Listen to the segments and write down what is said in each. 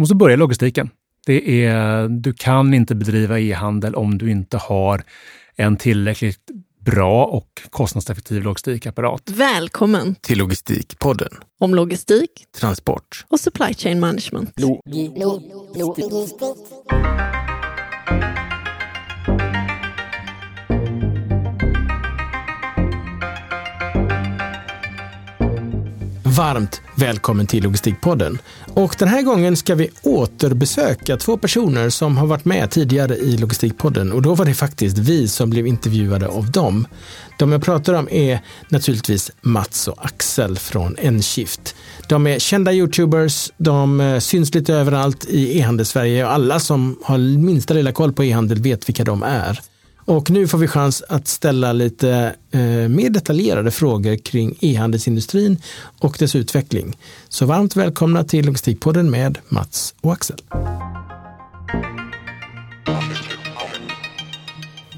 Du måste börja i logistiken. Det är, du kan inte bedriva e-handel om du inte har en tillräckligt bra och kostnadseffektiv logistikapparat. Välkommen till Logistikpodden. Om logistik, transport och supply chain management. Lo lo logistik. Varmt välkommen till Logistikpodden. Och den här gången ska vi återbesöka två personer som har varit med tidigare i Logistikpodden och då var det faktiskt vi som blev intervjuade av dem. De jag pratar om är naturligtvis Mats och Axel från Enshift. De är kända YouTubers, de eh, syns lite överallt i E-handelssverige och alla som har minsta lilla koll på e-handel vet vilka de är. Och nu får vi chans att ställa lite eh, mer detaljerade frågor kring e-handelsindustrin och dess utveckling. Så varmt välkomna till Logistikpodden med Mats och Axel.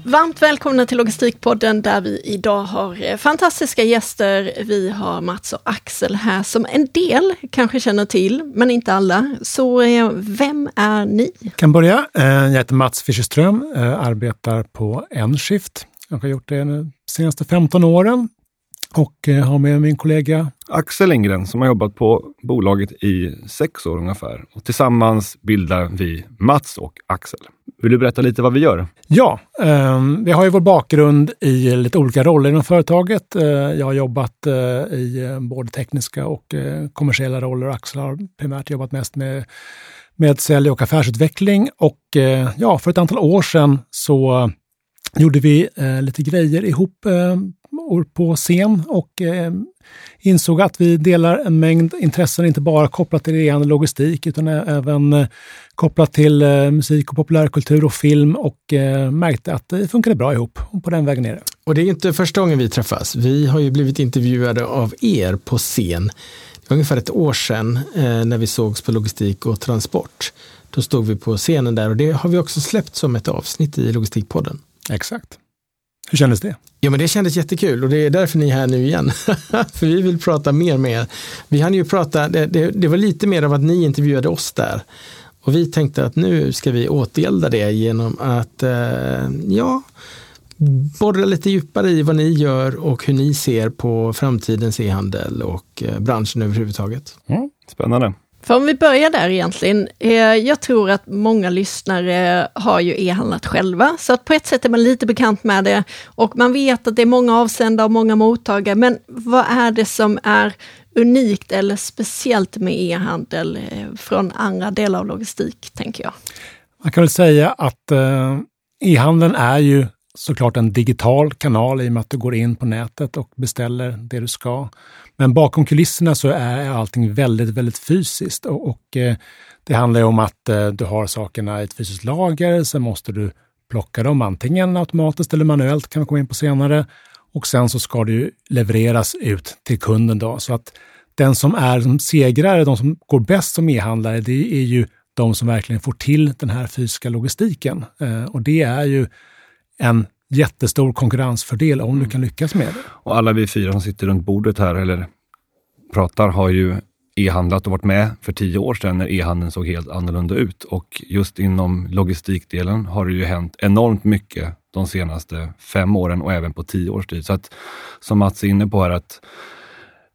Varmt välkomna till Logistikpodden där vi idag har eh, fantastiska gäster. Vi har Mats och Axel här som en del kanske känner till, men inte alla. Så eh, vem är ni? Jag kan börja. Eh, jag heter Mats Fischerström, arbetar på Enshift. Jag har gjort det de senaste 15 åren och har med min kollega Axel Lindgren som har jobbat på bolaget i sex år ungefär. Och tillsammans bildar vi Mats och Axel. Vill du berätta lite vad vi gör? Ja, eh, vi har ju vår bakgrund i lite olika roller inom företaget. Eh, jag har jobbat eh, i eh, både tekniska och eh, kommersiella roller. Axel har primärt jobbat mest med, med sälj och affärsutveckling. Och eh, ja, för ett antal år sedan så gjorde vi eh, lite grejer ihop eh, på scen och insåg att vi delar en mängd intressen, inte bara kopplat till ren logistik utan även eh, kopplat till eh, musik och populärkultur och film och eh, märkte att det funkade bra ihop. Och på den vägen är det. Och det är inte första gången vi träffas. Vi har ju blivit intervjuade av er på scen. Det var ungefär ett år sedan när vi sågs på logistik och transport. Då stod vi på scenen där och det har vi också släppt som ett avsnitt i Logistikpodden. Exakt. Hur kändes det? Ja, men det kändes jättekul och det är därför ni är här nu igen. För vi vill prata mer med er. Vi hann ju prata, det, det, det, var lite mer av att ni intervjuade oss där. Och vi tänkte att nu ska vi återgälda det genom att, eh, ja, borra lite djupare i vad ni gör och hur ni ser på framtidens e-handel och eh, branschen överhuvudtaget. Mm, spännande. För om vi börjar där egentligen. Eh, jag tror att många lyssnare har ju e-handlat själva, så att på ett sätt är man lite bekant med det och man vet att det är många avsändare och många mottagare. Men vad är det som är unikt eller speciellt med e-handel eh, från andra delar av logistik, tänker jag? Man kan väl säga att eh, e-handeln är ju såklart en digital kanal i och med att du går in på nätet och beställer det du ska. Men bakom kulisserna så är allting väldigt, väldigt fysiskt och, och eh, det handlar ju om att eh, du har sakerna i ett fysiskt lager, sen måste du plocka dem antingen automatiskt eller manuellt, kan vi komma in på senare. Och sen så ska det ju levereras ut till kunden. Då. Så att den som är som segrare, de som går bäst som e-handlare, det är ju de som verkligen får till den här fysiska logistiken. Eh, och det är ju en jättestor konkurrensfördel om mm. du kan lyckas med det. Och alla vi fyra som sitter runt bordet här eller pratar har ju e-handlat och varit med för tio år sedan när e-handeln såg helt annorlunda ut. Och just inom logistikdelen har det ju hänt enormt mycket de senaste fem åren och även på tio års tid. Så att, som Mats är inne på här, att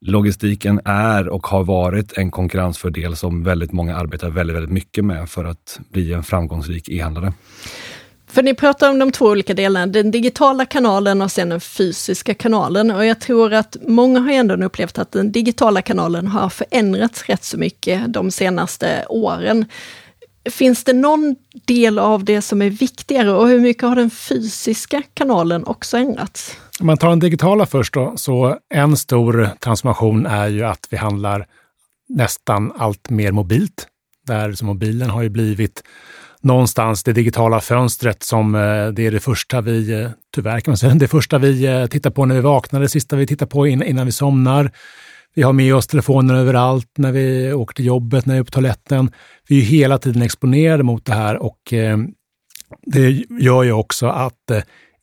logistiken är och har varit en konkurrensfördel som väldigt många arbetar väldigt, väldigt mycket med för att bli en framgångsrik e-handlare. För ni pratar om de två olika delarna, den digitala kanalen och sen den fysiska kanalen. Och jag tror att många har ändå upplevt att den digitala kanalen har förändrats rätt så mycket de senaste åren. Finns det någon del av det som är viktigare och hur mycket har den fysiska kanalen också ändrats? Om man tar den digitala först då, så en stor transformation är ju att vi handlar nästan allt mer mobilt. Där mobilen har ju blivit någonstans det digitala fönstret som eh, det är det första vi, eh, tyvärr kan man säga, det första vi eh, tittar på när vi vaknar, det sista vi tittar på innan vi somnar. Vi har med oss telefonen överallt när vi åker till jobbet, när vi är på toaletten. Vi är hela tiden exponerade mot det här och det gör ju också att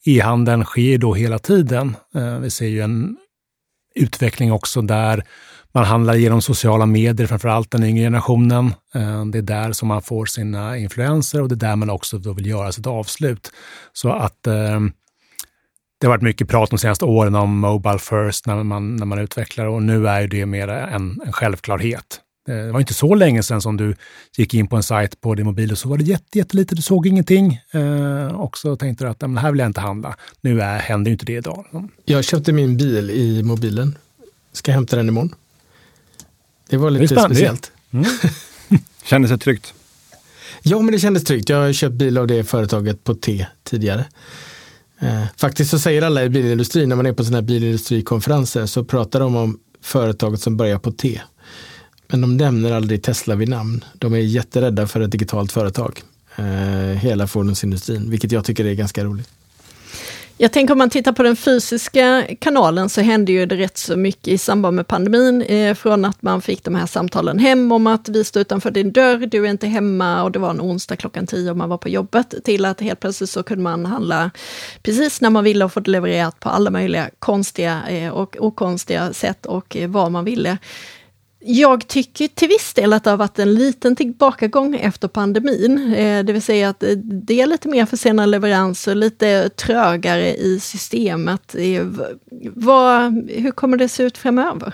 e-handeln sker då hela tiden. Vi ser ju en utveckling också där man handlar genom sociala medier, framför allt den yngre generationen. Eh, det är där som man får sina influenser och det är där man också då vill göra sitt avslut. Så att eh, det har varit mycket prat de senaste åren om Mobile First när man, när man utvecklar och nu är det mer en, en självklarhet. Eh, det var inte så länge sedan som du gick in på en sajt på din mobil och så var det jätte, jättelite, du såg ingenting. Eh, och så tänkte du att men här vill jag inte handla. Nu är, händer ju inte det idag. Jag köpte min bil i mobilen. Ska hämta den imorgon. Det var lite det speciellt. Mm. Kändes det tryggt? Ja, men det kändes tryggt. Jag har köpt bil av det företaget på T tidigare. Eh, faktiskt så säger alla i bilindustrin, när man är på sådana här bilindustrikonferenser, så pratar de om företaget som börjar på T. Men de nämner aldrig Tesla vid namn. De är jätterädda för ett digitalt företag. Eh, hela fordonsindustrin, vilket jag tycker är ganska roligt. Jag tänker om man tittar på den fysiska kanalen så hände ju det rätt så mycket i samband med pandemin. Eh, från att man fick de här samtalen hem om att vi står utanför din dörr, du är inte hemma och det var en onsdag klockan tio och man var på jobbet. Till att helt plötsligt så kunde man handla precis när man ville och få det levererat på alla möjliga konstiga eh, och okonstiga sätt och eh, vad man ville. Jag tycker till viss del att det har varit en liten tillbakagång efter pandemin. Eh, det vill säga att eh, det är lite mer försenade leveranser, lite trögare i systemet. Vad, hur kommer det se ut framöver?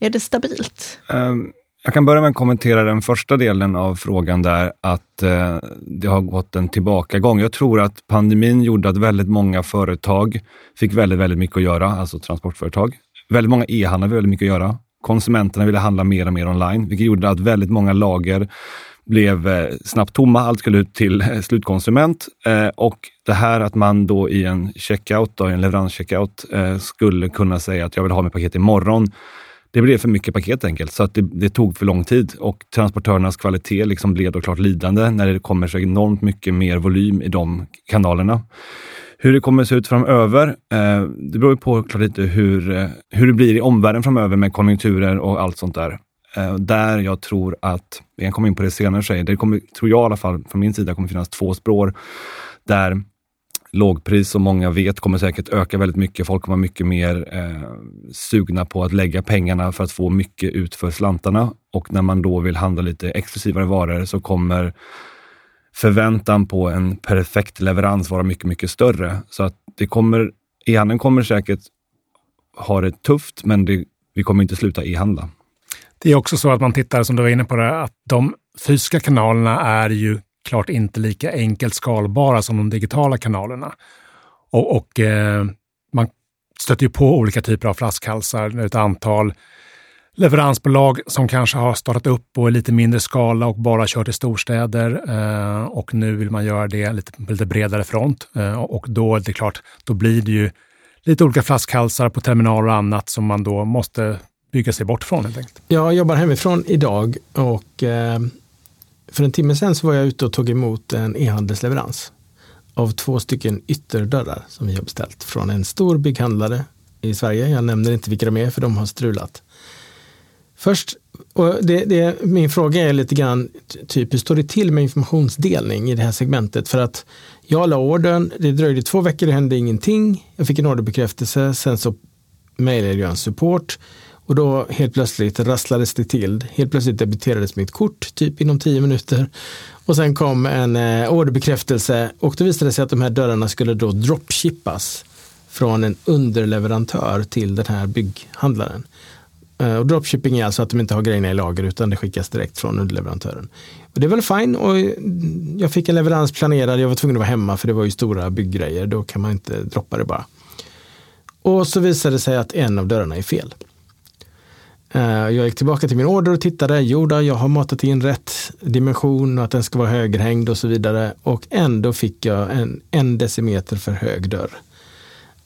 Är det stabilt? Ehm, jag kan börja med att kommentera den första delen av frågan där, att eh, det har gått en tillbakagång. Jag tror att pandemin gjorde att väldigt många företag fick väldigt, väldigt mycket att göra, alltså transportföretag. Väldigt många e-handlare väldigt mycket att göra Konsumenterna ville handla mer och mer online, vilket gjorde att väldigt många lager blev eh, snabbt tomma. Allt skulle ut till eh, slutkonsument eh, och det här att man då i en checkout, då, en leveranscheckout, skulle kunna säga att jag vill ha mitt paket imorgon. Det blev för mycket paket enkelt, så att det, det, tog för lång tid och transportörernas kvalitet liksom blev då klart lidande när det kommer så enormt mycket mer volym i de kanalerna. Hur det kommer att se ut framöver, eh, det beror på klart lite hur, eh, hur det blir i omvärlden framöver med konjunkturer och allt sånt där. Eh, där jag tror att, vi kan komma in på det senare, sig, det kommer, tror jag i alla fall från min sida, kommer finnas två spår där lågpris, som många vet, kommer säkert öka väldigt mycket. Folk kommer vara mycket mer eh, sugna på att lägga pengarna för att få mycket ut för slantarna. Och när man då vill handla lite exklusivare varor så kommer förväntan på en perfekt leverans vara mycket, mycket större. Så att det kommer, e-handeln kommer säkert ha det tufft, men det, vi kommer inte sluta e-handla. Det är också så att man tittar, som du var inne på, det, att de fysiska kanalerna är ju klart inte lika enkelt skalbara som de digitala kanalerna. Och, och eh, man stöter ju på olika typer av flaskhalsar, ett antal leveransbolag som kanske har startat upp på lite mindre skala och bara kört i storstäder eh, och nu vill man göra det lite, på lite bredare front. Eh, och då är det klart, då blir det ju lite olika flaskhalsar på terminaler och annat som man då måste bygga sig bort från helt enkelt. Jag jobbar hemifrån idag och eh, för en timme sedan så var jag ute och tog emot en e-handelsleverans av två stycken ytterdörrar som vi har beställt från en stor bygghandlare i Sverige. Jag nämner inte vilka de är för de har strulat. Först, och det, det, min fråga är lite grann, typ hur står det till med informationsdelning i det här segmentet? För att jag la ordern, det dröjde två veckor, det hände ingenting. Jag fick en orderbekräftelse, sen så mejlade jag en support och då helt plötsligt rasslades det till. Helt plötsligt debiterades mitt kort, typ inom tio minuter. Och sen kom en eh, orderbekräftelse och då visade det sig att de här dörrarna skulle då dropshippas från en underleverantör till den här bygghandlaren. Eh, och dropshipping är alltså att de inte har grejerna i lager utan det skickas direkt från underleverantören. Och det är väl fine och jag fick en leverans planerad, jag var tvungen att vara hemma för det var ju stora bygggrejer, då kan man inte droppa det bara. Och så visade det sig att en av dörrarna är fel. Eh, jag gick tillbaka till min order och tittade, jo då, jag har matat in rätt dimension och att den ska vara högerhängd och så vidare. Och ändå fick jag en, en decimeter för hög dörr.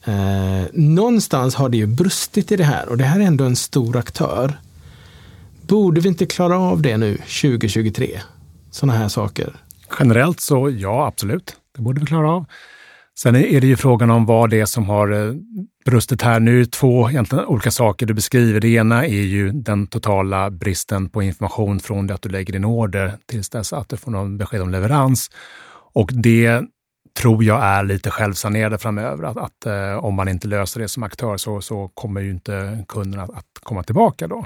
Eh, någonstans har det ju brustit i det här och det här är ändå en stor aktör. Borde vi inte klara av det nu 2023? Sådana här saker. Generellt så ja, absolut. Det borde vi klara av. Sen är det ju frågan om vad det är som har eh, brustit här. Nu är det två egentligen olika saker du beskriver. Det ena är ju den totala bristen på information från det att du lägger din order tills dess att du får någon besked om leverans. Och det tror jag är lite självsanerade framöver. Att, att eh, om man inte löser det som aktör så, så kommer ju inte kunderna att, att komma tillbaka då.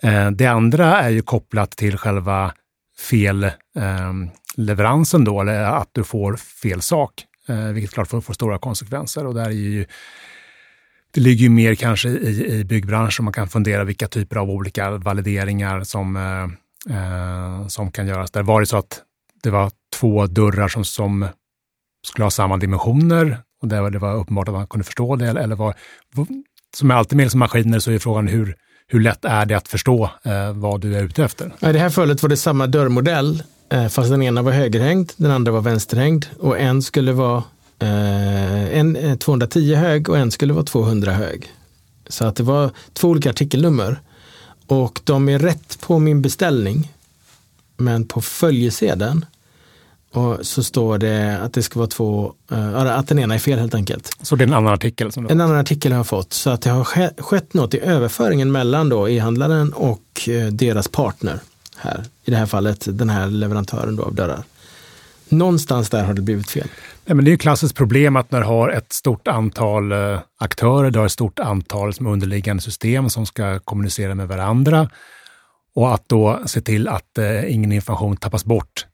Eh, det andra är ju kopplat till själva felleveransen ehm, då, eller att du får fel sak, eh, vilket klart får, får stora konsekvenser. Och där är ju det ligger ju mer kanske i, i byggbranschen. Man kan fundera vilka typer av olika valideringar som, eh, eh som kan göras där. Var det så att det var två dörrar som, som skulle ha samma dimensioner och där det var uppenbart att man kunde förstå det? Eller, var, som är alltid med som maskiner så är frågan hur, hur lätt är det att förstå eh, vad du är ute efter? I det här fallet var det samma dörrmodell, eh, fast den ena var högerhängd, den andra var vänsterhängd och en skulle vara Eh, en eh, 210 hög och en skulle vara 200 hög. Så att det var två olika artikelnummer. Och de är rätt på min beställning. Men på följesedeln och så står det att det ska vara två, uh, att den ena är fel helt enkelt. Så det är en annan artikel? Som en annan artikel har jag fått. Så att det har skett något i överföringen mellan då e-handlaren och deras partner här. I det här fallet den här leverantören då av dörrar. Någonstans där har det blivit fel. Nej, men det är ett klassiskt problem att när du har ett stort antal eh, aktörer, du har ett stort antal som underliggande system som ska kommunicera med varandra och att då se till att eh, ingen information tappas bort.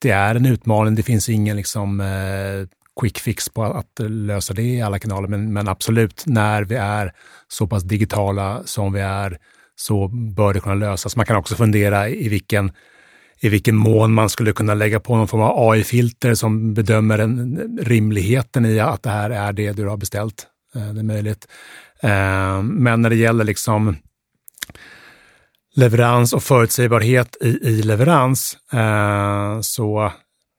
Det är en utmaning. Det finns ingen liksom, eh, quick fix på att lösa det i alla kanaler, men, men absolut, när vi är så pass digitala som vi är så bör det kunna lösas. Man kan också fundera i vilken i vilken mån man skulle kunna lägga på någon form av AI-filter som bedömer en, rimligheten i att det här är det du har beställt. Eh, det är möjligt. Eh, men när det gäller liksom leverans och förutsägbarhet i, i leverans eh, så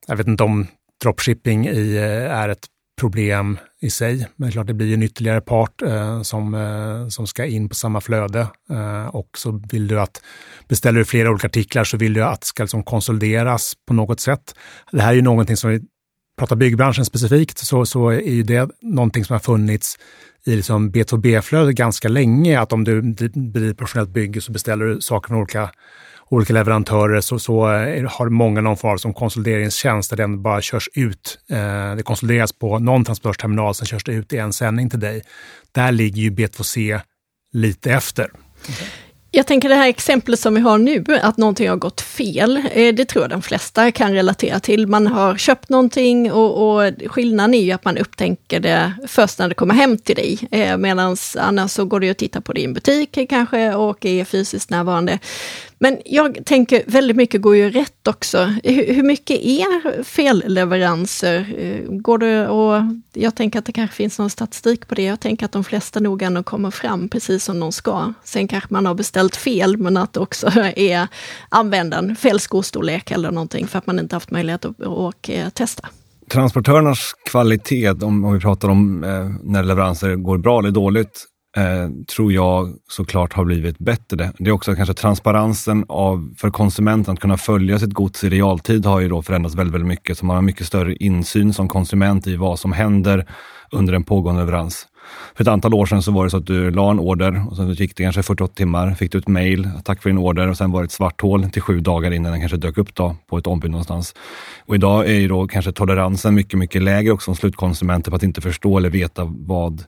jag vet inte om dropshipping i, eh, är ett problem i sig. Men klart, det blir en ytterligare part eh, som, eh, som ska in på samma flöde. Eh, och så vill du att, beställer du flera olika artiklar så vill du att det ska liksom konsolideras på något sätt. Det här är ju någonting som vi pratar byggbranschen specifikt, så, så är ju det någonting som har funnits i liksom B2B-flödet ganska länge, att om du bedriver professionellt bygge så beställer du saker från olika olika leverantörer så, så eh, har många någon form som konsolideringstjänst där den bara körs ut. Eh, det konsolideras på någon transportterminal, sen körs det ut i en sändning till dig. Där ligger ju B2C lite efter. Jag tänker det här exemplet som vi har nu, att någonting har gått fel, eh, det tror jag de flesta kan relatera till. Man har köpt någonting och, och skillnaden är ju att man upptäcker det först när det kommer hem till dig. Eh, Medan annars så går det att titta på det i en butik kanske och är fysiskt närvarande. Men jag tänker väldigt mycket går ju rätt också. Hur, mycket är felleveranser? Eh, går det och jag tänker att det kanske finns någon statistik på det. Jag tänker att de flesta nog ändå kommer fram precis som de ska. Sen kanske man har beställt fel, men att det också är användaren, fel skostorlek eller någonting för att man inte haft möjlighet att och, eh, testa. Transportörernas kvalitet, om, om vi pratar om eh, när leveranser går bra eller dåligt, eh, tror jag såklart har blivit bättre. Det är också kanske transparensen av, för konsumenten att kunna följa sitt gods i realtid har ju då förändrats väldigt, väldigt mycket. Så man har mycket större insyn som konsument i vad som händer under en pågående leverans. För ett antal år sedan så var det så att du la en order och sen gick det kanske 48 timmar, fick du ett mail, tack för din order och sen var det ett svart hål till sju dagar innan den kanske dök upp då på ett ombud någonstans. Och idag är ju då kanske toleransen mycket, mycket lägre också som slutkonsumenter på att inte förstå eller veta vad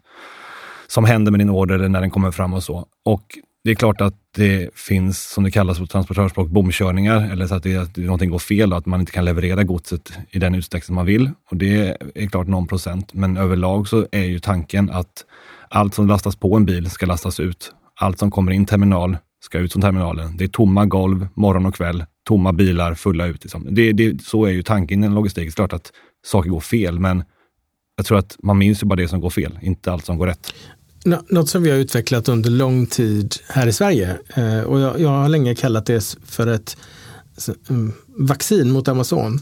som händer med din order eller när den kommer fram och så. Och det är klart att det finns, som det kallas på transportörspråk, bomkörningar eller så att, det, att någonting går fel och att man inte kan leverera godset i den utsträckning man vill. Och det är klart någon procent, men överlag så är ju tanken att allt som lastas på en bil ska lastas ut. Allt som kommer in terminal ska ut från terminalen. Det är tomma golv morgon och kväll, tomma bilar fulla ut. Liksom. Det, det, så är ju tanken i en logistik. Det är klart att saker går fel, men jag tror att man minns ju bara det som går fel, inte allt som går rätt. Något som vi har utvecklat under lång tid här i Sverige eh, och jag, jag har länge kallat det för ett um, vaccin mot Amazon.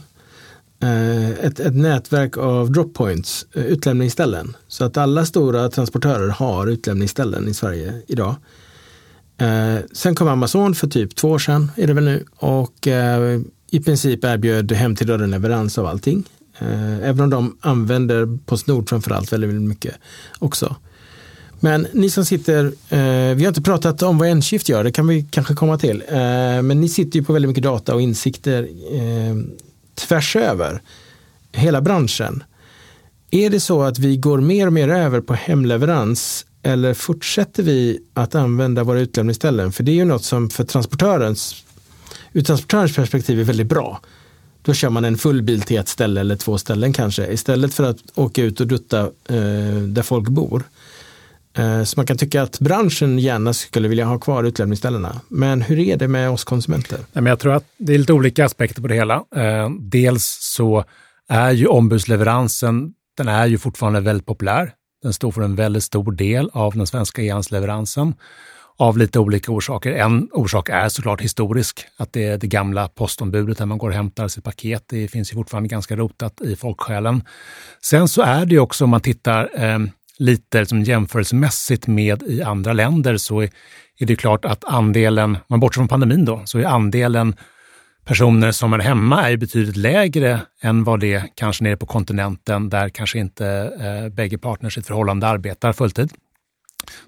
Eh, ett, ett nätverk av droppoints, eh, utlämningsställen. Så att alla stora transportörer har utlämningsställen i Sverige idag. Eh, sen kom Amazon för typ två år sedan, är det väl nu, och eh, i princip erbjöd hem till dörren leverans av allting. Eh, även om de använder Postnord framförallt väldigt, väldigt mycket också. Men ni som sitter, eh, vi har inte pratat om vad Enshift gör, det kan vi kanske komma till. Eh, men ni sitter ju på väldigt mycket data och insikter eh, tvärs över. hela branschen. Är det så att vi går mer och mer över på hemleverans eller fortsätter vi att använda våra utlämningsställen? För det är ju något som för transportörens, ur transportörens perspektiv är väldigt bra. Då kör man en full bil till ett ställe eller två ställen kanske istället för att åka ut och dutta eh, där folk bor. Eh, så man kan tycka att branschen gärna skulle vilja ha kvar utlämningsställena. Men hur är det med oss konsumenter? Jag tror att det är lite olika aspekter på det hela. Eh, dels så är ju ombudsleveransen, den är ju fortfarande väldigt populär. Den står för en väldigt stor del av den svenska e-handelsleveransen av lite olika orsaker. En orsak är såklart historisk, att det är det gamla postombudet där man går och hämtar sitt paket. Det finns ju fortfarande ganska rotat i folksjälen. Sen så är det ju också, om man tittar eh, lite liksom jämförelsemässigt med i andra länder, så är, är det klart att andelen, man bortser från pandemin då, så är andelen personer som är hemma är betydligt lägre än vad det är kanske nere på kontinenten där kanske inte eh, bägge partners i ett förhållande arbetar fulltid.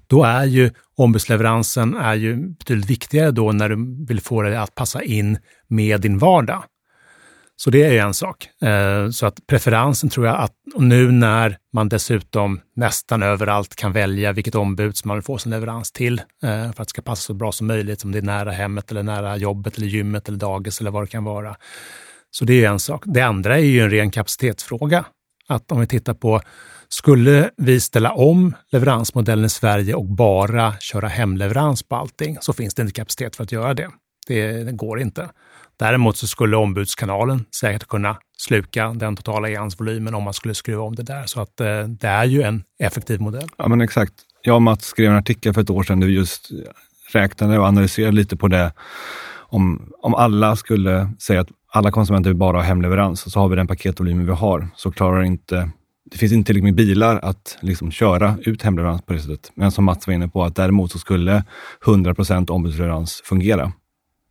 Då är ju ombudsleveransen är ju betydligt viktigare då när du vill få det att passa in med din vardag. Så det är ju en sak. Eh, så att preferensen tror jag att nu när man dessutom nästan överallt kan välja vilket ombud som man vill få sin leverans till eh, för att det ska passa så bra som möjligt, om det är nära hemmet eller nära jobbet eller gymmet eller dagis eller vad det kan vara. Så det är ju en sak. Det andra är ju en ren kapacitetsfråga. Att om vi tittar på, skulle vi ställa om leveransmodellen i Sverige och bara köra hemleverans på allting så finns det inte kapacitet för att göra det. Det, det går inte. Däremot så skulle ombudskanalen säkert kunna sluka den totala e-handelsvolymen om man skulle skruva om det där. Så att eh, det är ju en effektiv modell. Ja, men exakt. Jag och Mats skrev en artikel för ett år sedan där vi just räknade och analyserade lite på det. Om, om alla skulle säga att alla konsumenter vill bara ha hemleverans, så har vi den paketvolymen vi har, så klarar inte det finns inte tillräckligt med bilar att liksom köra ut hemleverans på det sättet. Men som Mats var inne på, att däremot så skulle 100% ombudsleverans fungera.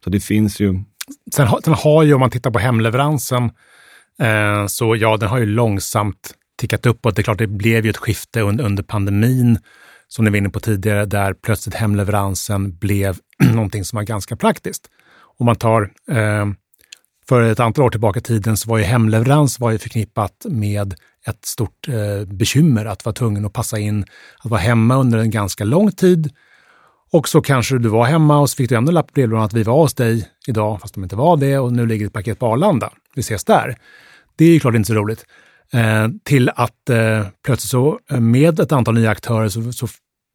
Så det finns ju Sen, sen har ju, om man tittar på hemleveransen, eh, så ja, den har ju långsamt tickat uppåt. Det är klart, det blev ju ett skifte under, under pandemin, som ni var inne på tidigare, där plötsligt hemleveransen blev någonting som var ganska praktiskt. Om man tar eh, för ett antal år tillbaka i tiden så var ju hemleverans var ju förknippat med ett stort eh, bekymmer att vara tvungen att passa in, att vara hemma under en ganska lång tid och så kanske du var hemma och så fick du ändå lapp på brevlådan att vi var hos dig idag, fast de inte var det och nu ligger ett paket på Arlanda. Vi ses där. Det är ju klart inte så roligt. Eh, till att eh, plötsligt så eh, med ett antal nya aktörer så, så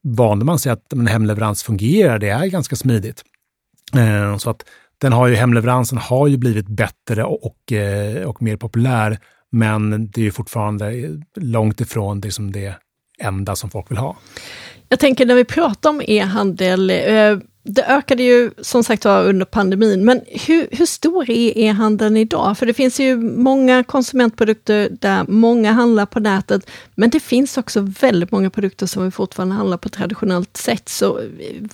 vande man sig att en hemleverans fungerar. Det är ganska smidigt. Eh, så att den har ju, hemleveransen har ju blivit bättre och, och, eh, och mer populär, men det är fortfarande långt ifrån det som det enda som folk vill ha. Jag tänker när vi pratar om e-handel, eh, det ökade ju som sagt var under pandemin, men hur, hur stor är e-handeln idag? För det finns ju många konsumentprodukter där många handlar på nätet, men det finns också väldigt många produkter som vi fortfarande handlar på traditionellt sätt. Så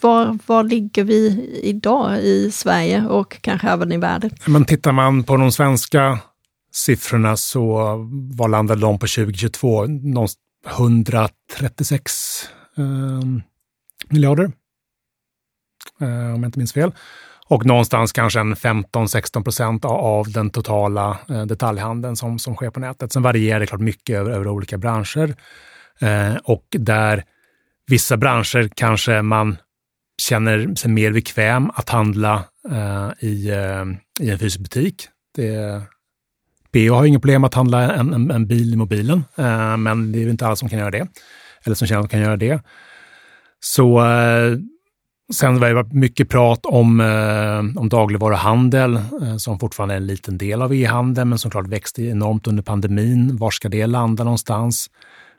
var, var ligger vi idag i Sverige och kanske även i världen? Men tittar man på de svenska siffrorna så var landade de på 2022 136 eh, miljarder. Eh, om jag inte minns fel. Och någonstans kanske en 15-16 procent av den totala eh, detaljhandeln som, som sker på nätet. Sen varierar det klart mycket över, över olika branscher. Eh, och där vissa branscher kanske man känner sig mer bekväm att handla eh, i, eh, i en fysisk butik. Det, BO har inga problem att handla en, en, en bil i mobilen, eh, men det är inte alla som kan göra det eller som känner att de kan göra det. Så eh, Sen var det mycket prat om, eh, om dagligvaruhandel eh, som fortfarande är en liten del av e-handeln men som klart växte enormt under pandemin. Var ska det landa någonstans?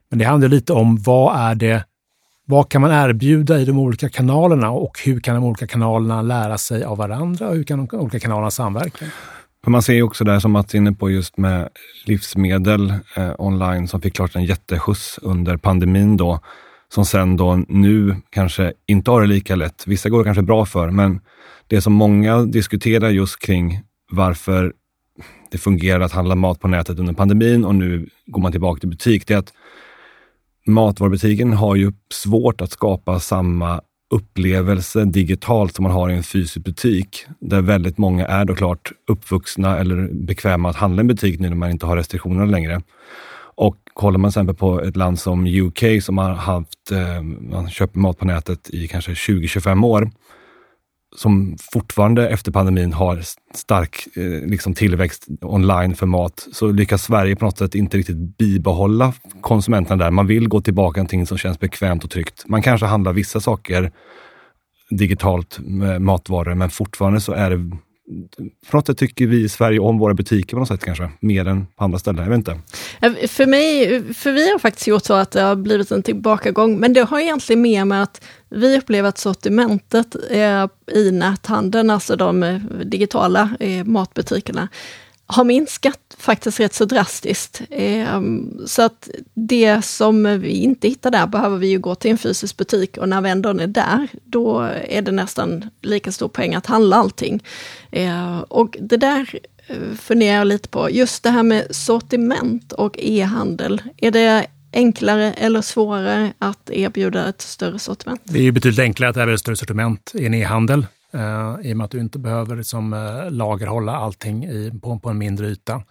Men det handlar lite om vad är det, vad kan man erbjuda i de olika kanalerna och hur kan de olika kanalerna lära sig av varandra och hur kan de olika kanalerna samverka? För man ser ju också det som Mats är inne på just med livsmedel eh, online som fick klart en jätteskjuts under pandemin då, som sen då nu kanske inte har det lika lätt. Vissa går det kanske bra för, men det som många diskuterar just kring varför det fungerar att handla mat på nätet under pandemin och nu går man tillbaka till butik, det är att matvarubutiken har ju svårt att skapa samma upplevelse digitalt som man har i en fysisk butik, där väldigt många är då klart uppvuxna eller bekväma att handla i en butik nu när man inte har restriktioner längre. Och kollar man till exempel på ett land som UK som har haft, eh, man köper mat på nätet i kanske 20-25 år, som fortfarande efter pandemin har stark eh, liksom tillväxt online för mat, så lyckas Sverige på något sätt inte riktigt bibehålla konsumenterna där. Man vill gå tillbaka till någonting som känns bekvämt och tryggt. Man kanske handlar vissa saker digitalt med matvaror, men fortfarande så är det på något sätt tycker vi i Sverige om våra butiker på något sätt kanske, mer än på andra ställen. Jag vet inte. För mig, för vi har faktiskt gjort så att det har blivit en tillbakagång, men det har egentligen mer med att vi upplever att sortimentet eh, i näthandeln, alltså de eh, digitala eh, matbutikerna, har minskat faktiskt rätt så drastiskt. Ehm, så att det som vi inte hittar där behöver vi ju gå till en fysisk butik och när vi ändå är där, då är det nästan lika stor poäng att handla allting. Ehm, och det där eh, funderar jag lite på, just det här med sortiment och e-handel. Är det enklare eller svårare att erbjuda ett större sortiment? Det är betydligt enklare att erbjuda ett större sortiment i en e-handel eh, i och med att du inte behöver liksom, eh, lagerhålla allting i, på, på en mindre yta.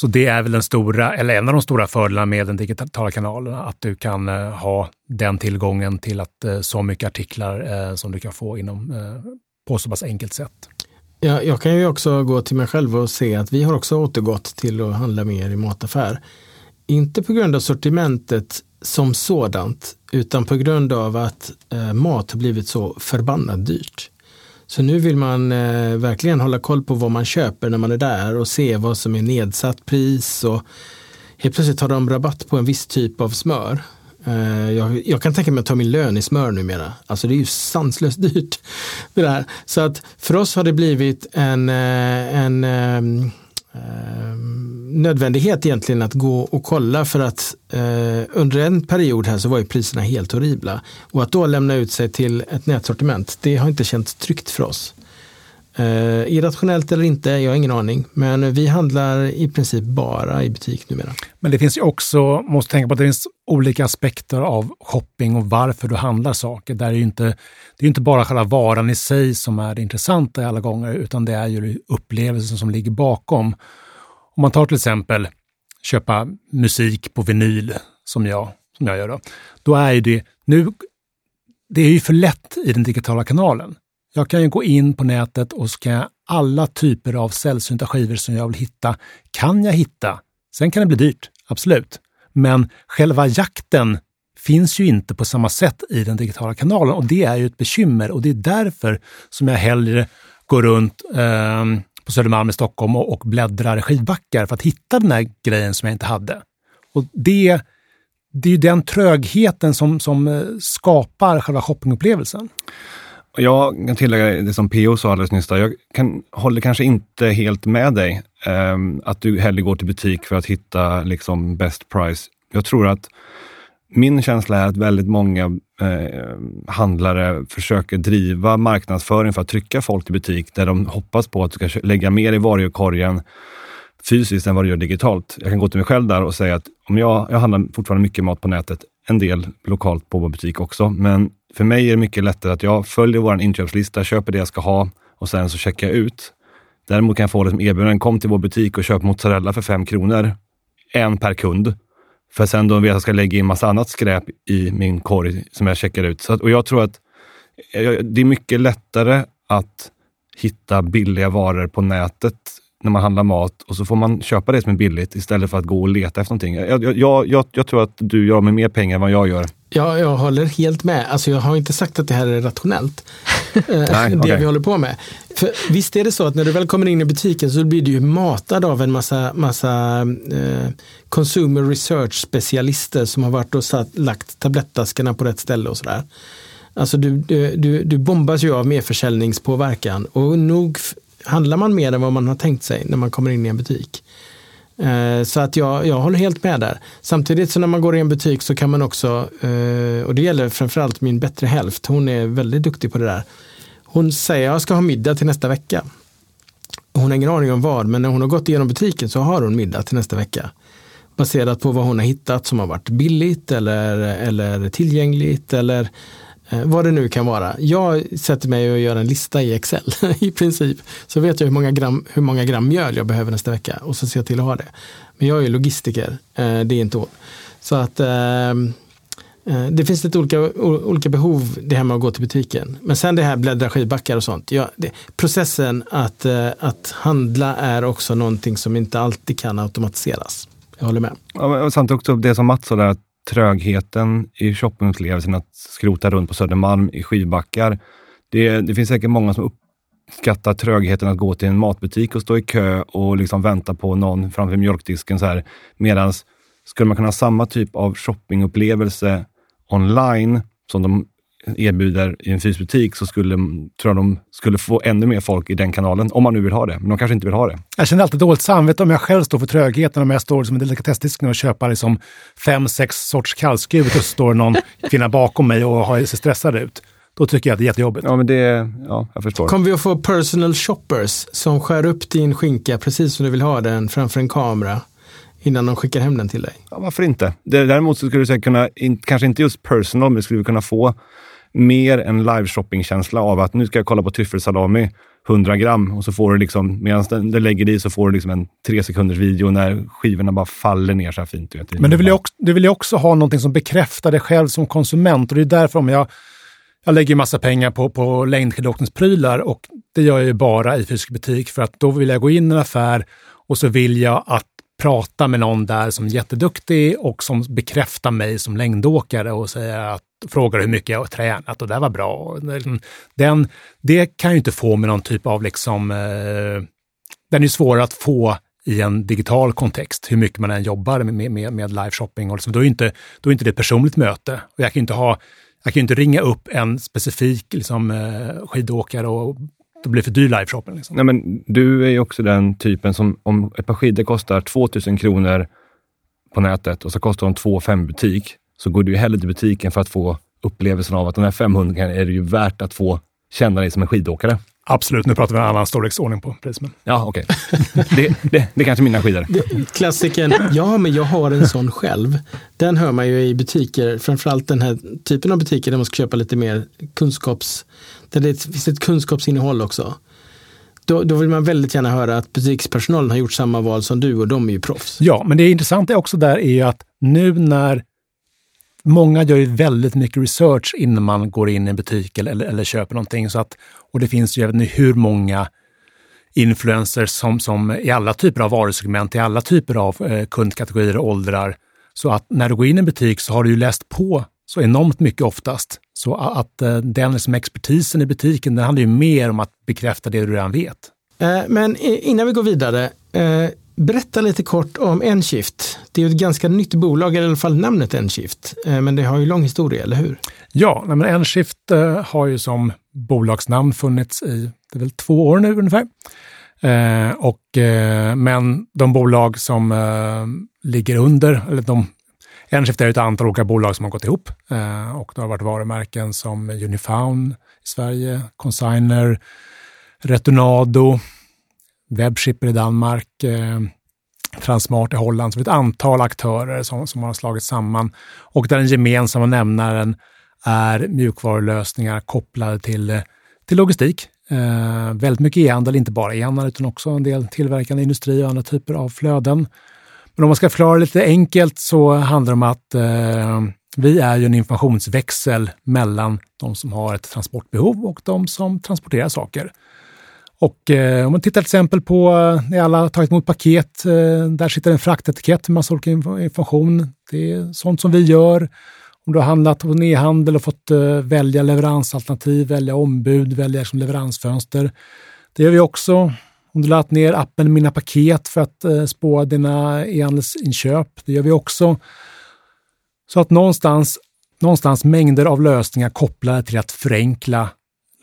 Så det är väl den stora, eller en av de stora fördelarna med den digitala kanalen, att du kan eh, ha den tillgången till att eh, så mycket artiklar eh, som du kan få inom, eh, på så pass enkelt sätt. Ja, jag kan ju också gå till mig själv och se att vi har också återgått till att handla mer i mataffär. Inte på grund av sortimentet som sådant, utan på grund av att eh, mat har blivit så förbannat dyrt. Så nu vill man eh, verkligen hålla koll på vad man köper när man är där och se vad som är nedsatt pris. Och helt plötsligt har de rabatt på en viss typ av smör. Eh, jag, jag, kan tänka mig att ta min lön i smör numera. Alltså det är ju sanslöst dyrt. Det där. Så att för oss har det blivit en, eh, en, en eh, nödvändighet egentligen att gå och kolla för att eh, under en period här så var ju priserna helt horribla. Och att då lämna ut sig till ett nätsortiment, det har inte känts tryggt för oss. Eh, irrationellt eller inte, jag har ingen aning. Men vi handlar i princip bara i butik numera. Men det finns ju också, måste tänka på att det finns olika aspekter av shopping och varför du handlar saker. Där är ju inte, det är inte bara själva varan i sig som är det intressanta alla gånger, utan det är ju upplevelsen som ligger bakom. Om man tar till exempel köpa musik på vinyl, som jag, som jag gör då, då är ju det, nu, det är ju för lätt i den digitala kanalen. Jag kan ju gå in på nätet och så kan jag alla typer av sällsynta skivor som jag vill hitta, kan jag hitta. Sen kan det bli dyrt, absolut. Men själva jakten finns ju inte på samma sätt i den digitala kanalen och det är ju ett bekymmer och det är därför som jag hellre går runt eh, på Södermalm i Stockholm och, och bläddrar i skivbackar för att hitta den här grejen som jag inte hade. Och det, det är ju den trögheten som, som eh, skapar själva shoppingupplevelsen. Jag kan tillägga det som PO sa alldeles nyss. Jag kan, håller kanske inte helt med dig. Um, att du hellre går till butik för att hitta liksom best price. Jag tror att min känsla är att väldigt många eh, handlare försöker driva marknadsföring för att trycka folk till butik där de hoppas på att du ska lägga mer i varukorgen fysiskt än vad du gör digitalt. Jag kan gå till mig själv där och säga att om jag, jag handlar fortfarande mycket mat på nätet, en del lokalt på vår butik också, men för mig är det mycket lättare att jag följer vår inköpslista, köper det jag ska ha och sen så checkar jag ut. Däremot kan jag få det som kom till vår butik och köp mozzarella för fem kronor, en per kund. För sen då vet jag att jag ska lägga in massa annat skräp i min korg som jag checkar ut. Så att, och jag tror att eh, det är mycket lättare att hitta billiga varor på nätet när man handlar mat och så får man köpa det som är billigt istället för att gå och leta efter någonting. Jag, jag, jag, jag tror att du gör med mer pengar än vad jag gör. Ja, jag håller helt med. Alltså jag har inte sagt att det här är rationellt. Nej, det okay. vi håller på med. För visst är det så att när du väl kommer in i butiken så blir du ju matad av en massa, massa eh, consumer research specialister som har varit och satt, lagt tablettaskarna på rätt ställe och sådär. Alltså du, du, du, du bombas ju av merförsäljningspåverkan och nog handlar man mer än vad man har tänkt sig när man kommer in i en butik. Eh, så att jag, jag håller helt med där. Samtidigt så när man går i en butik så kan man också, eh, och det gäller framförallt min bättre hälft, hon är väldigt duktig på det där. Hon säger jag ska ha middag till nästa vecka. Hon har ingen aning om vad, men när hon har gått igenom butiken så har hon middag till nästa vecka. Baserat på vad hon har hittat som har varit billigt eller, eller tillgängligt eller Eh, vad det nu kan vara. Jag sätter mig och gör en lista i Excel i princip. Så vet jag hur många, gram, hur många gram mjöl jag behöver nästa vecka och så ser jag till att ha det. Men jag är logistiker, eh, det är inte hon. Så att eh, det finns lite olika, olika behov det här med att gå till butiken. Men sen det här bläddra skivbackar och sånt. Ja, det, processen att, att handla är också någonting som inte alltid kan automatiseras. Jag håller med. Ja, och samtidigt också det som Mats sa, där, trögheten i shoppingupplevelsen att skrota runt på Södermalm i skivbackar. Det, det finns säkert många som uppskattar trögheten att gå till en matbutik och stå i kö och liksom vänta på någon framför mjölkdisken. Så här. Medans skulle man kunna ha samma typ av shoppingupplevelse online som de erbjuder i en fysbutik så skulle, tror jag de skulle få ännu mer folk i den kanalen, om man nu vill ha det. Men de kanske inte vill ha det. Jag känner alltid dåligt samvete om jag själv står för trögheten, om jag står som en delikatessdisk och köper liksom fem, sex sorts kallskuret och så står någon kvinna bakom mig och har, ser stressad ut. Då tycker jag att det är jättejobbigt. Ja, men det, ja, jag förstår. Kommer vi att få personal shoppers som skär upp din skinka precis som du vill ha den framför en kamera? innan de skickar hem den till dig. Ja, varför inte? Däremot så skulle du kunna, in, kanske inte just personal, men skulle vi kunna få mer en live shopping-känsla av att nu ska jag kolla på tryffelsalami 100 gram och så får du liksom, medan du lägger i så får du liksom en tre sekunders video när skivorna bara faller ner så här fint. Vet, Men du vill, ju också, du vill ju också ha någonting som bekräftar dig själv som konsument och det är därför om jag jag lägger massa pengar på, på längdskidåkningsprylar och det gör jag ju bara i fysisk butik för att då vill jag gå in i en affär och så vill jag att prata med någon där som är jätteduktig och som bekräftar mig som längdåkare och säger att, frågar hur mycket jag har tränat och det var bra. Mm. Den, det kan ju inte få med någon typ av liksom, eh, den är svårare att få i en digital kontext, hur mycket man än jobbar med, med, med live shopping. Och liksom, då, är inte, då är inte det ett personligt möte. Och jag kan inte ha jag kan inte ringa upp en specifik liksom, eh, skidåkare och det blir för dyr liveshopping. Liksom. Nej, men du är ju också den typen som, om ett par skidor kostar 2000 kronor på nätet och så kostar de 2 5 butik, så går du ju hellre till butiken för att få upplevelsen av att de här 500 är det ju värt att få känna dig som en skidåkare. Absolut, nu pratar vi en annan storleksordning på priset. Ja, okej. Okay. det, det, det är kanske mina skidor. Klassiken, ja men jag har en sån själv. Den hör man ju i butiker, framförallt den här typen av butiker där man ska köpa lite mer kunskaps där det finns ett kunskapsinnehåll också. Då, då, vill man väldigt gärna höra att butikspersonalen har gjort samma val som du och de är ju proffs. Ja, men det intressanta också där är ju att nu när Många gör ju väldigt mycket research innan man går in i en butik eller, eller, eller köper någonting. Så att, och det finns ju, jag vet inte hur många influencers som, som i alla typer av varusegment, i alla typer av eh, kundkategorier och åldrar. Så att när du går in i en butik så har du ju läst på så enormt mycket oftast. Så att uh, den liksom expertisen i butiken, den handlar ju mer om att bekräfta det du redan vet. Eh, men innan vi går vidare, eh, berätta lite kort om Enshift. Det är ett ganska nytt bolag, eller i alla fall namnet Enshift. Eh, men det har ju lång historia, eller hur? Ja, men Enshift eh, har ju som bolagsnamn funnits i det är väl två år nu ungefär. Eh, och, men de bolag som ligger under, eller de Enshift är ett antal olika bolag som har gått ihop eh, och det har varit varumärken som Unifound i Sverige, Consigner, Retonado, Webshipper i Danmark, eh, Transmart i Holland. Så det är ett antal aktörer som, som har slagits samman och där den gemensamma nämnaren är mjukvarulösningar kopplade till, eh, till logistik. Eh, väldigt mycket e-handel, inte bara e-handel utan också en del tillverkande industri och andra typer av flöden. Men om man ska förklara lite enkelt så handlar det om att eh, vi är ju en informationsväxel mellan de som har ett transportbehov och de som transporterar saker. Och eh, om man tittar till exempel på eh, när alla har tagit emot paket, eh, där sitter en fraktetikett med massa olika information. Det är sånt som vi gör. Om du har handlat på en e-handel och fått eh, välja leveransalternativ, välja ombud, välja som leveransfönster. Det gör vi också. Om du laddat ner appen Mina paket för att eh, spåra dina e-handelsinköp. Det gör vi också. Så att någonstans, någonstans mängder av lösningar kopplade till att förenkla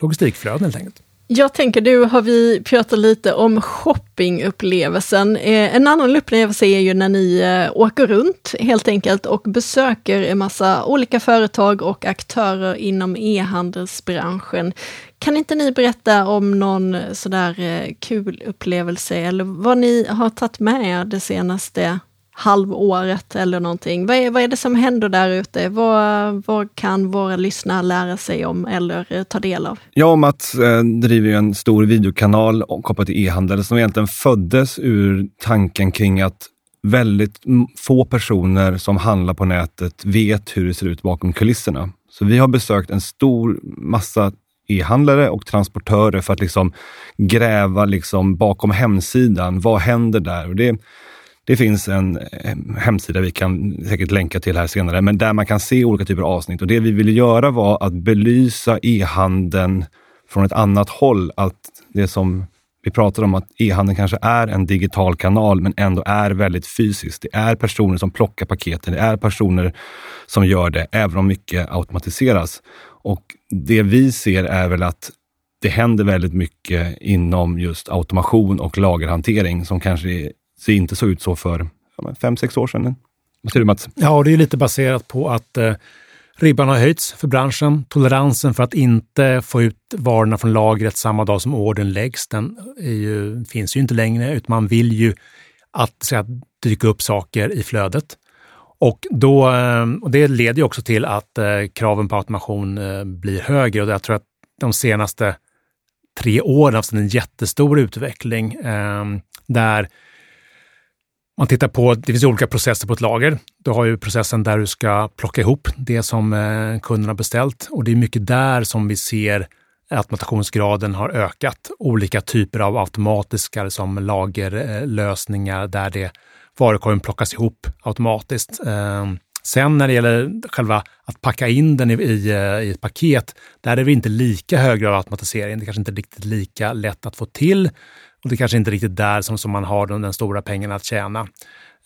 logistikflöden helt enkelt. Jag tänker, nu har vi pratat lite om shoppingupplevelsen. Eh, en annan upplevelse är ju när ni eh, åker runt helt enkelt och besöker en massa olika företag och aktörer inom e-handelsbranschen. Kan inte ni berätta om någon eh, sådär kul upplevelse eller vad ni har tagit med er det senaste halvåret eller någonting. Vad är, vad är det som händer där ute? Vad, vad kan våra lyssnare lära sig om eller eh, ta del av? Jag och Mats eh, driver en stor videokanal kopplat till e-handel som egentligen föddes ur tanken kring att väldigt få personer som handlar på nätet vet hur det ser ut bakom kulisserna. Så vi har besökt en stor massa e-handlare och transportörer för att liksom gräva liksom bakom hemsidan. Vad händer där? Och det, det finns en eh, hemsida vi kan säkert länka till här senare, men där man kan se olika typer av avsnitt. Och Det vi ville göra var att belysa e-handeln från ett annat håll. Att det som vi pratar om att e-handeln kanske är en digital kanal, men ändå är väldigt fysisk. Det är personer som plockar paketen. Det är personer som gör det, även om mycket automatiseras. Och det vi ser är väl att det händer väldigt mycket inom just automation och lagerhantering som kanske ser inte så ut så för fem, sex år sedan. Vad säger du Mats? Ja, och det är lite baserat på att eh, ribban har höjts för branschen. Toleransen för att inte få ut varorna från lagret samma dag som ordern läggs, den ju, finns ju inte längre, utan man vill ju att säga, dyka upp saker i flödet. Och, då, eh, och det leder ju också till att eh, kraven på automation eh, blir högre och jag tror att de senaste tre åren har haft en jättestor utveckling eh, där man tittar på, det finns olika processer på ett lager. Du har ju processen där du ska plocka ihop det som eh, kunden har beställt och det är mycket där som vi ser automationsgraden har ökat. Olika typer av automatiska som lagerlösningar där det varukorgen plockas ihop automatiskt. Eh, sen när det gäller själva att packa in den i, i, eh, i ett paket, där är det inte lika hög grad av automatisering. Det är kanske inte riktigt lika lätt att få till och det är kanske inte riktigt där som, som man har den, den stora pengarna att tjäna.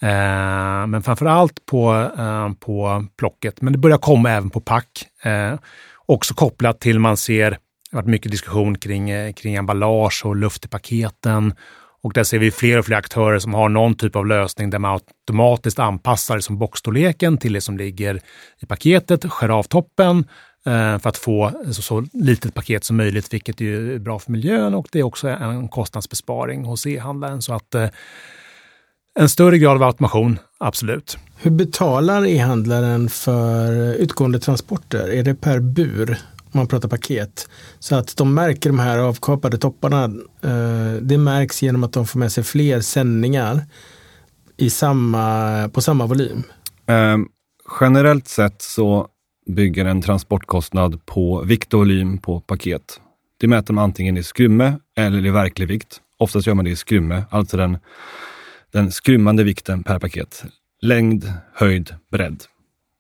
Eh, men framför allt på, eh, på plocket. Men det börjar komma även på pack. Eh, också kopplat till man ser, det har varit mycket diskussion kring, eh, kring emballage och luft i paketen och där ser vi fler och fler aktörer som har någon typ av lösning där man automatiskt anpassar som boxstorleken till det som ligger i paketet, skär av toppen för att få så, så litet paket som möjligt, vilket är bra för miljön och det är också en kostnadsbesparing hos e-handlaren. Så att eh, en större grad av automation, absolut. Hur betalar e-handlaren för utgående transporter? Är det per bur? om man pratar paket. Så att de märker de här avkapade topparna. Eh, det märks genom att de får med sig fler sändningar i samma, på samma volym. Eh, generellt sett så bygger en transportkostnad på vikt och volym på paket. Det mäter man antingen i skrymme eller i verklig vikt. Oftast gör man det i skrymme, alltså den, den skrymmande vikten per paket. Längd, höjd, bredd.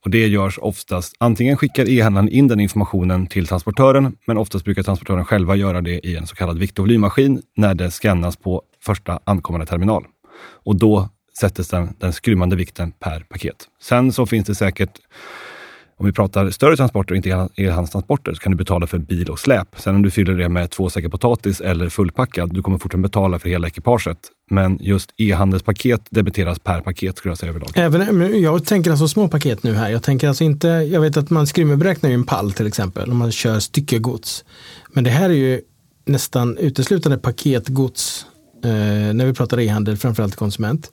Och Det görs oftast, antingen skickar e-handlaren in den informationen till transportören, men oftast brukar transportören själva göra det i en så kallad vikt och volymmaskin när det skannas på första ankommande terminal. Och då sätts den, den skrymmande vikten per paket. Sen så finns det säkert om vi pratar större transporter, och inte e-handelstransporter, så kan du betala för bil och släp. Sen om du fyller det med två säckar potatis eller fullpackad, du kommer fortfarande betala för hela ekipaget. Men just e-handelspaket debiteras per paket skulle jag säga överlag. Även, eh, jag tänker alltså små paket nu här. Jag tänker alltså inte, jag vet att man skrymmerberäknar en pall till exempel om man kör styckegods. Men det här är ju nästan uteslutande paketgods eh, när vi pratar e-handel, framförallt konsument.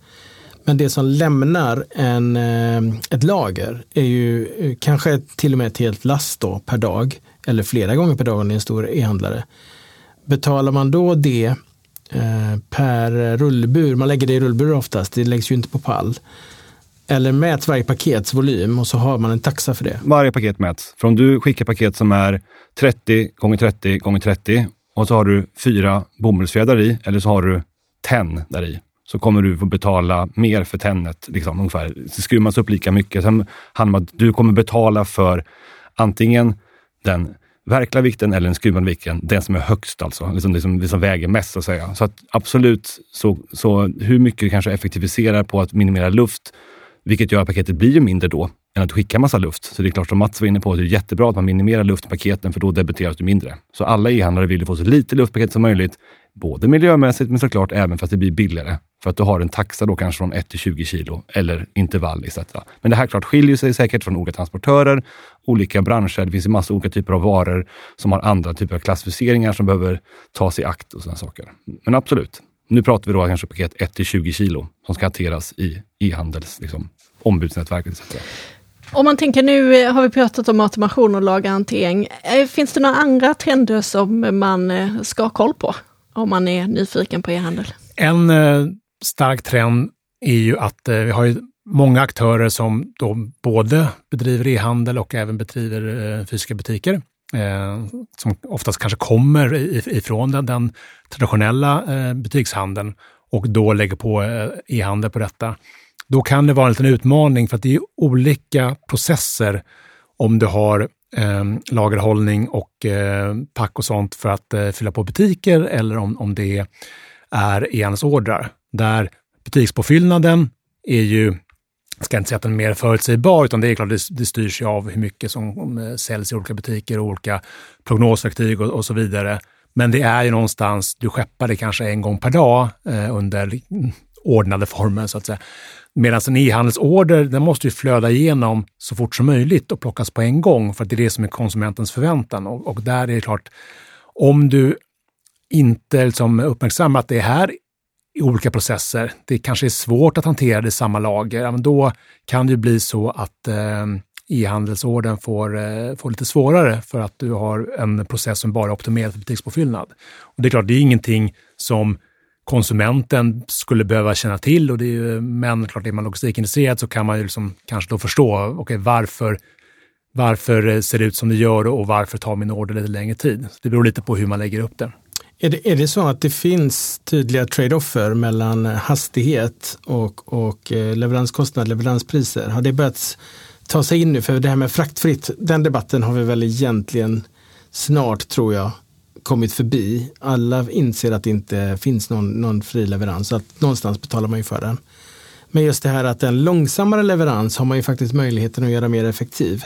Men det som lämnar en, eh, ett lager är ju eh, kanske till och med ett helt last då per dag eller flera gånger per dag om det är en stor e-handlare. Betalar man då det eh, per rullbur, man lägger det i rullbur oftast, det läggs ju inte på pall. Eller mäts varje pakets volym och så har man en taxa för det. Varje paket mäts. För om du skickar paket som är 30 gånger 30 gånger 30 och så har du fyra bomullsfjädrar i eller så har du tenn där i så kommer du få betala mer för tennet. Liksom, ungefär. Det skruvas upp lika mycket. Sen handlar det om att du kommer betala för antingen den verkliga vikten eller den skruvade vikten, den som är högst alltså. Liksom det, som, det som väger mest så att säga. Så att absolut, så, så hur mycket du kanske effektiviserar på att minimera luft, vilket gör att paketet blir ju mindre då, än att du skickar massa luft. Så det är klart, som Mats var inne på, det är jättebra att man minimerar luftpaketen, för då debiteras du mindre. Så alla e-handlare vill ju få så lite luftpaket som möjligt, både miljömässigt men såklart även för att det blir billigare. För att du har en taxa då kanske från 1 till 20 kilo eller intervall etc. Men det här klart skiljer sig säkert från olika transportörer, olika branscher. Det finns en massa olika typer av varor som har andra typer av klassificeringar som behöver tas i akt och sådana saker. Men absolut, Nu pratar vi då kanske paket 1 till 20 kilo som ska hanteras i e-handels liksom, ombudsnätverket etc. Om man tänker nu eh, har vi pratat om automation och lagerhantering. Eh, finns det några andra trender som man eh, ska ha koll på om man är nyfiken på e-handel? En stark trend är ju att eh, vi har ju många aktörer som då både bedriver e-handel och även bedriver eh, fysiska butiker. Eh, som oftast kanske kommer ifrån den, den traditionella eh, butikshandeln och då lägger på eh, e-handel på detta. Då kan det vara en liten utmaning för att det är olika processer om du har eh, lagerhållning och eh, pack och sånt för att eh, fylla på butiker eller om, om det är e-handelsordrar. Där butikspåfyllnaden är ju jag ska inte säga att den är mer förutsägbar, utan det är klart det, det styrs ju av hur mycket som eh, säljs i olika butiker och olika prognosverktyg och, och, så vidare. Men det är ju någonstans, du skeppar det kanske en gång per dag eh, under ordnade former så att säga. Medan en e-handelsorder, den måste ju flöda igenom så fort som möjligt och plockas på en gång för att det är det som är konsumentens förväntan. Och, och där är det klart, om du inte liksom uppmärksammar att det är här i olika processer, det kanske är svårt att hantera det i samma lager, men då kan det bli så att eh, e-handelsorden får, eh, får lite svårare för att du har en process som bara är optimerad för butikspåfyllnad. Och det är klart, det är ingenting som konsumenten skulle behöva känna till. Och det är ju, men klart, är man logistikintresserad så kan man ju liksom kanske då förstå okay, varför, varför eh, ser det ut som det gör och varför tar min order lite längre tid. Det beror lite på hur man lägger upp det. Är det, är det så att det finns tydliga trade-offer mellan hastighet och, och eh, leveranskostnad, leveranspriser? Har det börjat ta sig in nu? För det här med fraktfritt, den debatten har vi väl egentligen snart, tror jag, kommit förbi. Alla inser att det inte finns någon, någon fri leverans, att någonstans betalar man ju för den. Men just det här att en långsammare leverans har man ju faktiskt möjligheten att göra mer effektiv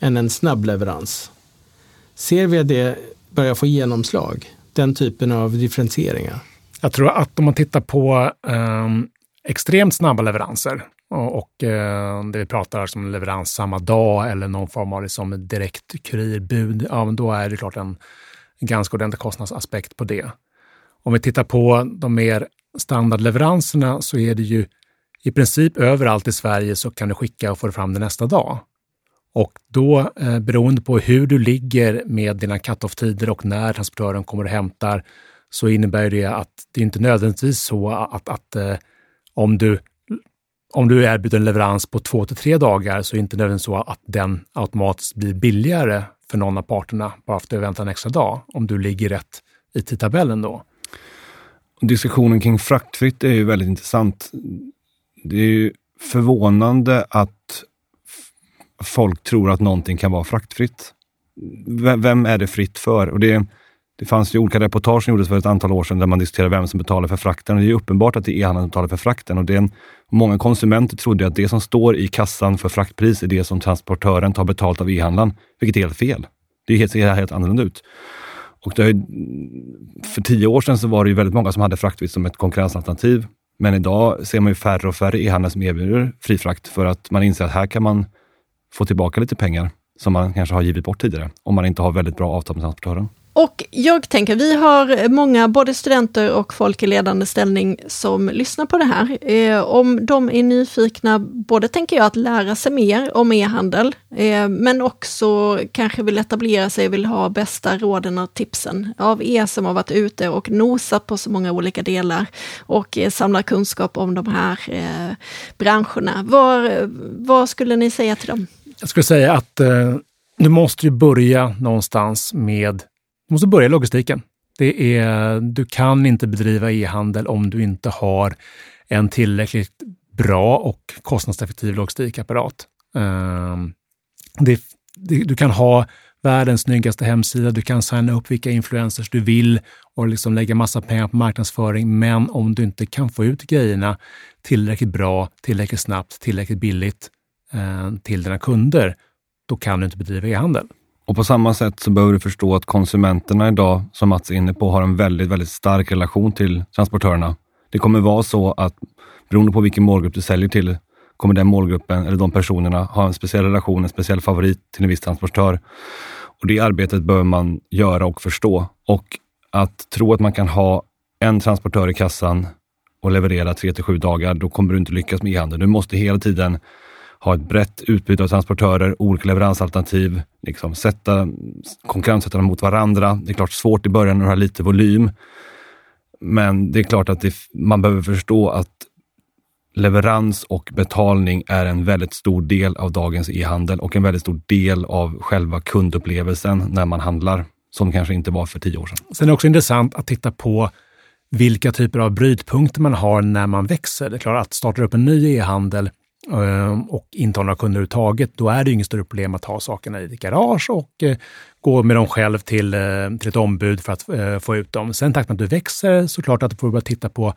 än en snabb leverans. Ser vi att det börjar få genomslag? Den typen av differentieringar? Jag tror att om man tittar på eh, extremt snabba leveranser och, och eh, det vi pratar om leverans samma dag eller någon form av liksom direkt kurirbud, ja, då är det klart en ganska ordentlig kostnadsaspekt på det. Om vi tittar på de mer standardleveranserna så är det ju i princip överallt i Sverige så kan du skicka och få det fram det nästa dag. Och då, eh, beroende på hur du ligger med dina cut-off-tider och när transportören kommer och hämtar, så innebär det att det inte nödvändigtvis så att, att eh, om du om du erbjuder en leverans på två till tre dagar så är det inte nödvändigtvis så att den automatiskt blir billigare för någon av parterna bara för att du väntar en extra dag, om du ligger rätt i tidtabellen då. Diskussionen kring fraktfritt är ju väldigt intressant. Det är ju förvånande att folk tror att någonting kan vara fraktfritt. Vem är det fritt för? Och det, det fanns ju olika reportage som gjordes för ett antal år sedan där man diskuterade vem som betalar för frakten. Och det är uppenbart att det är e-handeln som betalar för frakten. Och det är, många konsumenter trodde att det som står i kassan för fraktpris är det som transportören tar betalt av e-handlaren, vilket är helt fel. Det helt, ser helt annorlunda ut. Och det, för tio år sedan så var det ju väldigt många som hade fraktfritt som ett konkurrensalternativ. Men idag ser man ju färre och färre e-handlare som erbjuder fri frakt för att man inser att här kan man få tillbaka lite pengar som man kanske har givit bort tidigare, om man inte har väldigt bra avtal med transportören. Och jag tänker, vi har många, både studenter och folk i ledande ställning som lyssnar på det här. Eh, om de är nyfikna, både tänker jag att lära sig mer om e-handel, eh, men också kanske vill etablera sig, vill ha bästa råden och tipsen av er som har varit ute och nosat på så många olika delar och eh, samlar kunskap om de här eh, branscherna. Eh, vad skulle ni säga till dem? Jag skulle säga att eh, du måste ju börja någonstans med du måste börja i logistiken. Det är, du kan inte bedriva e-handel om du inte har en tillräckligt bra och kostnadseffektiv logistikapparat. Eh, det, det, du kan ha världens snyggaste hemsida, du kan signa upp vilka influencers du vill och liksom lägga massa pengar på marknadsföring. Men om du inte kan få ut grejerna tillräckligt bra, tillräckligt snabbt, tillräckligt billigt Eh, till dina kunder, då kan du inte bedriva e-handel. Och på samma sätt så behöver du förstå att konsumenterna idag, som Mats är inne på, har en väldigt, väldigt stark relation till transportörerna. Det kommer vara så att beroende på vilken målgrupp du säljer till, kommer den målgruppen eller de personerna ha en speciell relation, en speciell favorit till en viss transportör. Och Det arbetet behöver man göra och förstå. Och att tro att man kan ha en transportör i kassan och leverera tre till sju dagar, då kommer du inte lyckas med e-handeln. Du måste hela tiden ha ett brett utbud av transportörer, olika leveransalternativ, liksom sätta, konkurrenssätta dem mot varandra. Det är klart svårt i början när du har lite volym. Men det är klart att det, man behöver förstå att leverans och betalning är en väldigt stor del av dagens e-handel och en väldigt stor del av själva kundupplevelsen när man handlar, som kanske inte var för tio år sedan. Sen är det också intressant att titta på vilka typer av brytpunkter man har när man växer. Det är klart att starta upp en ny e-handel Ehm, och inte har några kunder överhuvudtaget, då är det inget större problem att ha sakerna i ditt garage och eh, gå med dem själv till, eh, till ett ombud för att eh, få ut dem. Sen takt med att du växer såklart att du får börja titta på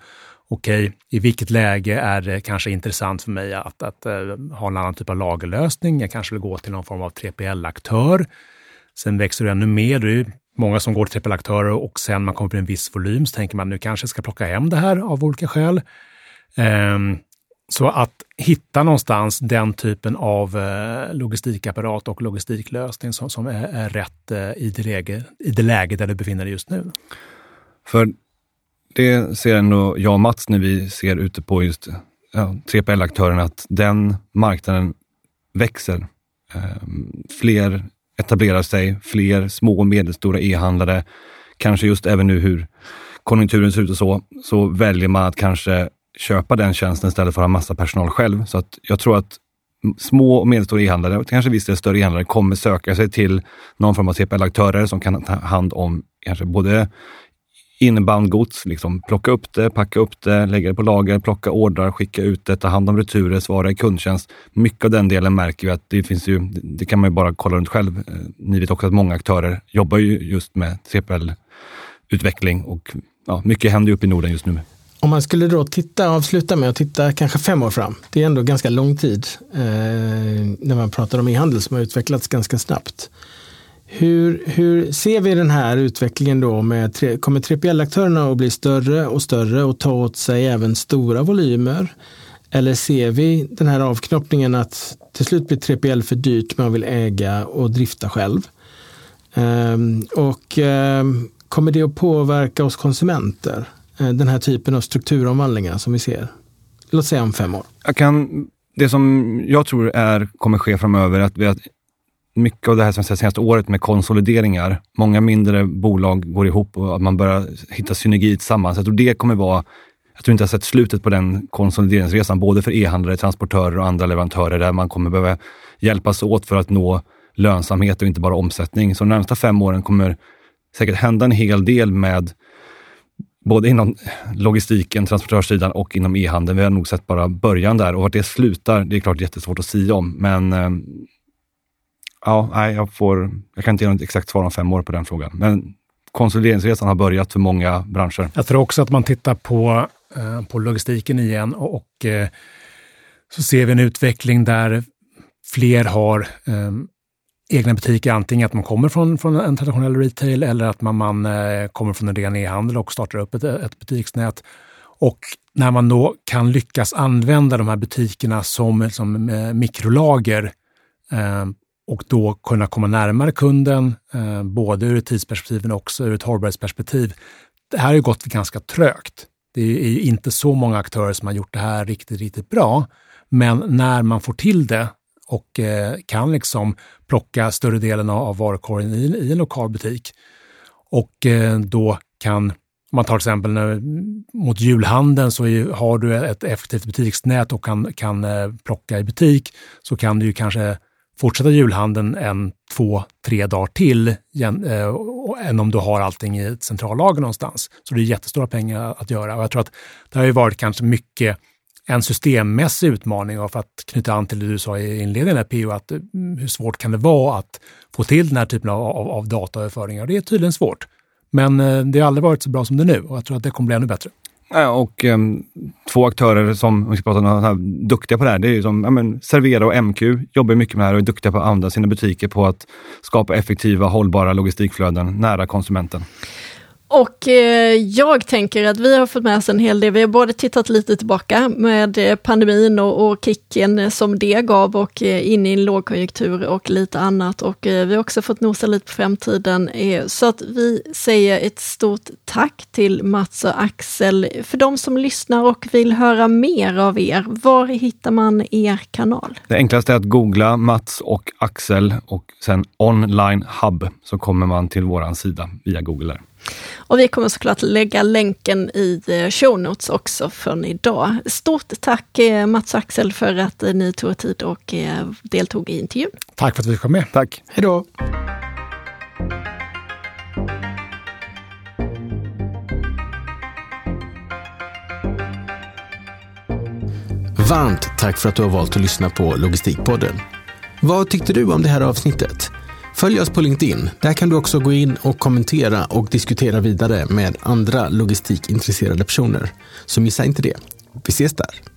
okej, okay, i vilket läge är det kanske intressant för mig att, att, ha en annan typ av lagerlösning? Jag kanske vill gå till någon form av 3PL-aktör. Sen växer du ännu mer. Det är många som går till 3PL-aktörer och sen man kommer till en viss volym så tänker man nu kanske jag ska plocka hem det här av olika skäl. Um, så att hitta någonstans den typen av eh, logistikapparat och logistiklösning som, som är, är rätt eh, i, det läge, i det läge där du befinner dig just nu. För det ser ändå jag och Mats när vi ser ute på just ja, 3PL-aktörerna, att den marknaden växer. Ehm, fler etablerar sig, fler små och medelstora e-handlare. Kanske just även nu hur konjunkturen ser ut och så, så väljer man att kanske köpa den tjänsten istället för att ha massa personal själv. Så att jag tror att små och medelstora e-handlare, och kanske vissa större e-handlare, kommer söka sig till någon form av typ CPL-aktörer som kan ta hand om kanske både inbound-gods, liksom plocka upp det, packa upp det, lägga det på lager, plocka ordrar, skicka ut det, ta hand om returer, svara i kundtjänst. Mycket av den delen märker vi att det finns ju, det kan man ju bara kolla runt själv. Eh, ni vet också att många aktörer jobbar ju just med CPL-utveckling och ja, mycket händer ju uppe i Norden just nu. Om man skulle då titta, avsluta med att titta kanske fem år fram. Det är ändå ganska lång tid eh, när man pratar om e-handel som har utvecklats ganska snabbt. Hur, hur ser vi den här utvecklingen då? Med tre, kommer 3PL-aktörerna att bli större och större och ta åt sig även stora volymer? Eller ser vi den här avknoppningen att till slut blir 3PL för dyrt, man vill äga och drifta själv? Eh, och eh, kommer det att påverka oss konsumenter? Eh, den här typen av strukturomvandlingar som vi ser? Låt säga om fem år. Jag kan, det som jag tror är, kommer ske framöver är att vi mycket av det här som sett senaste året med konsolideringar. Många mindre bolag går ihop och man börjar hitta synergi tillsammans. Jag tror det kommer vara jag tror inte jag har sett slutet på den konsolideringsresan, både för e-handlare, transportörer och andra leverantörer, där man kommer behöva hjälpas åt för att nå lönsamhet och inte bara omsättning. Så de närmsta fem åren kommer säkert hända en hel del med både inom logistiken, transportörssidan och inom e-handeln. Vi har nog sett bara början där och vart det slutar, det är klart jättesvårt att säga om, men eh, ja, nej, jag, får, jag kan inte ge något exakt svar om fem år på den frågan. Men konsolideringsresan har börjat för många branscher. Jag tror också att man tittar på, eh, på logistiken igen och, och eh, så ser vi en utveckling där fler har eh, egna butiker, antingen att man kommer från, från en traditionell retail eller att man, man eh, kommer från en ren e-handel och startar upp ett, ett butiksnät. Och när man då kan lyckas använda de här butikerna som, som eh, mikrolager eh, och då kunna komma närmare kunden, eh, både ur ett tidsperspektiv men också ur ett hållbarhetsperspektiv. Det här har ju gått ganska trögt. Det är inte så många aktörer som har gjort det här riktigt, riktigt bra. Men när man får till det och eh, kan liksom plocka större delen av varukorgen i, i en lokal butik och eh, då kan om man tar till exempel när, mot julhandeln så är, har du ett effektivt butiksnät och kan, kan eh, plocka i butik så kan du ju kanske fortsätta julhandeln en, två, tre dagar till äh, än om du har allting i ett centrallager någonstans. Så det är jättestora pengar att göra och jag tror att det har ju varit kanske mycket en systemmässig utmaning och för att knyta an till det du sa i inledningen, PO, att eh, hur svårt kan det vara att få till den här typen av, av, av dataöverföringar? Det är tydligen svårt. Men eh, det har aldrig varit så bra som det är nu och jag tror att det kommer bli ännu bättre. Och um, två aktörer som, om vi ska prata om här, duktiga på det här, det är ju som ja, men, Servera och MQ, jobbar mycket med det här och är duktiga på att använda sina butiker på att skapa effektiva, hållbara logistikflöden nära konsumenten. Och eh, jag tänker att vi har fått med oss en hel del. Vi har både tittat lite tillbaka med eh, pandemin och, och kicken som det gav och eh, in i en lågkonjunktur och lite annat. Och eh, vi har också fått nosa lite på framtiden. Eh, så att vi säger ett stort tack till Mats och Axel. För de som lyssnar och vill höra mer av er, var hittar man er kanal? Det enklaste är att googla Mats och Axel och sen online hub så kommer man till våran sida via Google. Där. Och vi kommer såklart lägga länken i eh, show notes också från idag. Stort tack eh, Mats och Axel för att eh, ni tog tid och deltog i intervjun. Tack för att vi kom med. Tack. Hej då. Varmt tack för att du har valt att lyssna på Logistikpodden. Vad tyckte du om det här avsnittet? Följ oss på LinkedIn. Där kan du också gå in och kommentera och diskutera vidare med andra logistikintresserade personer. Så missa inte det. Vi ses där.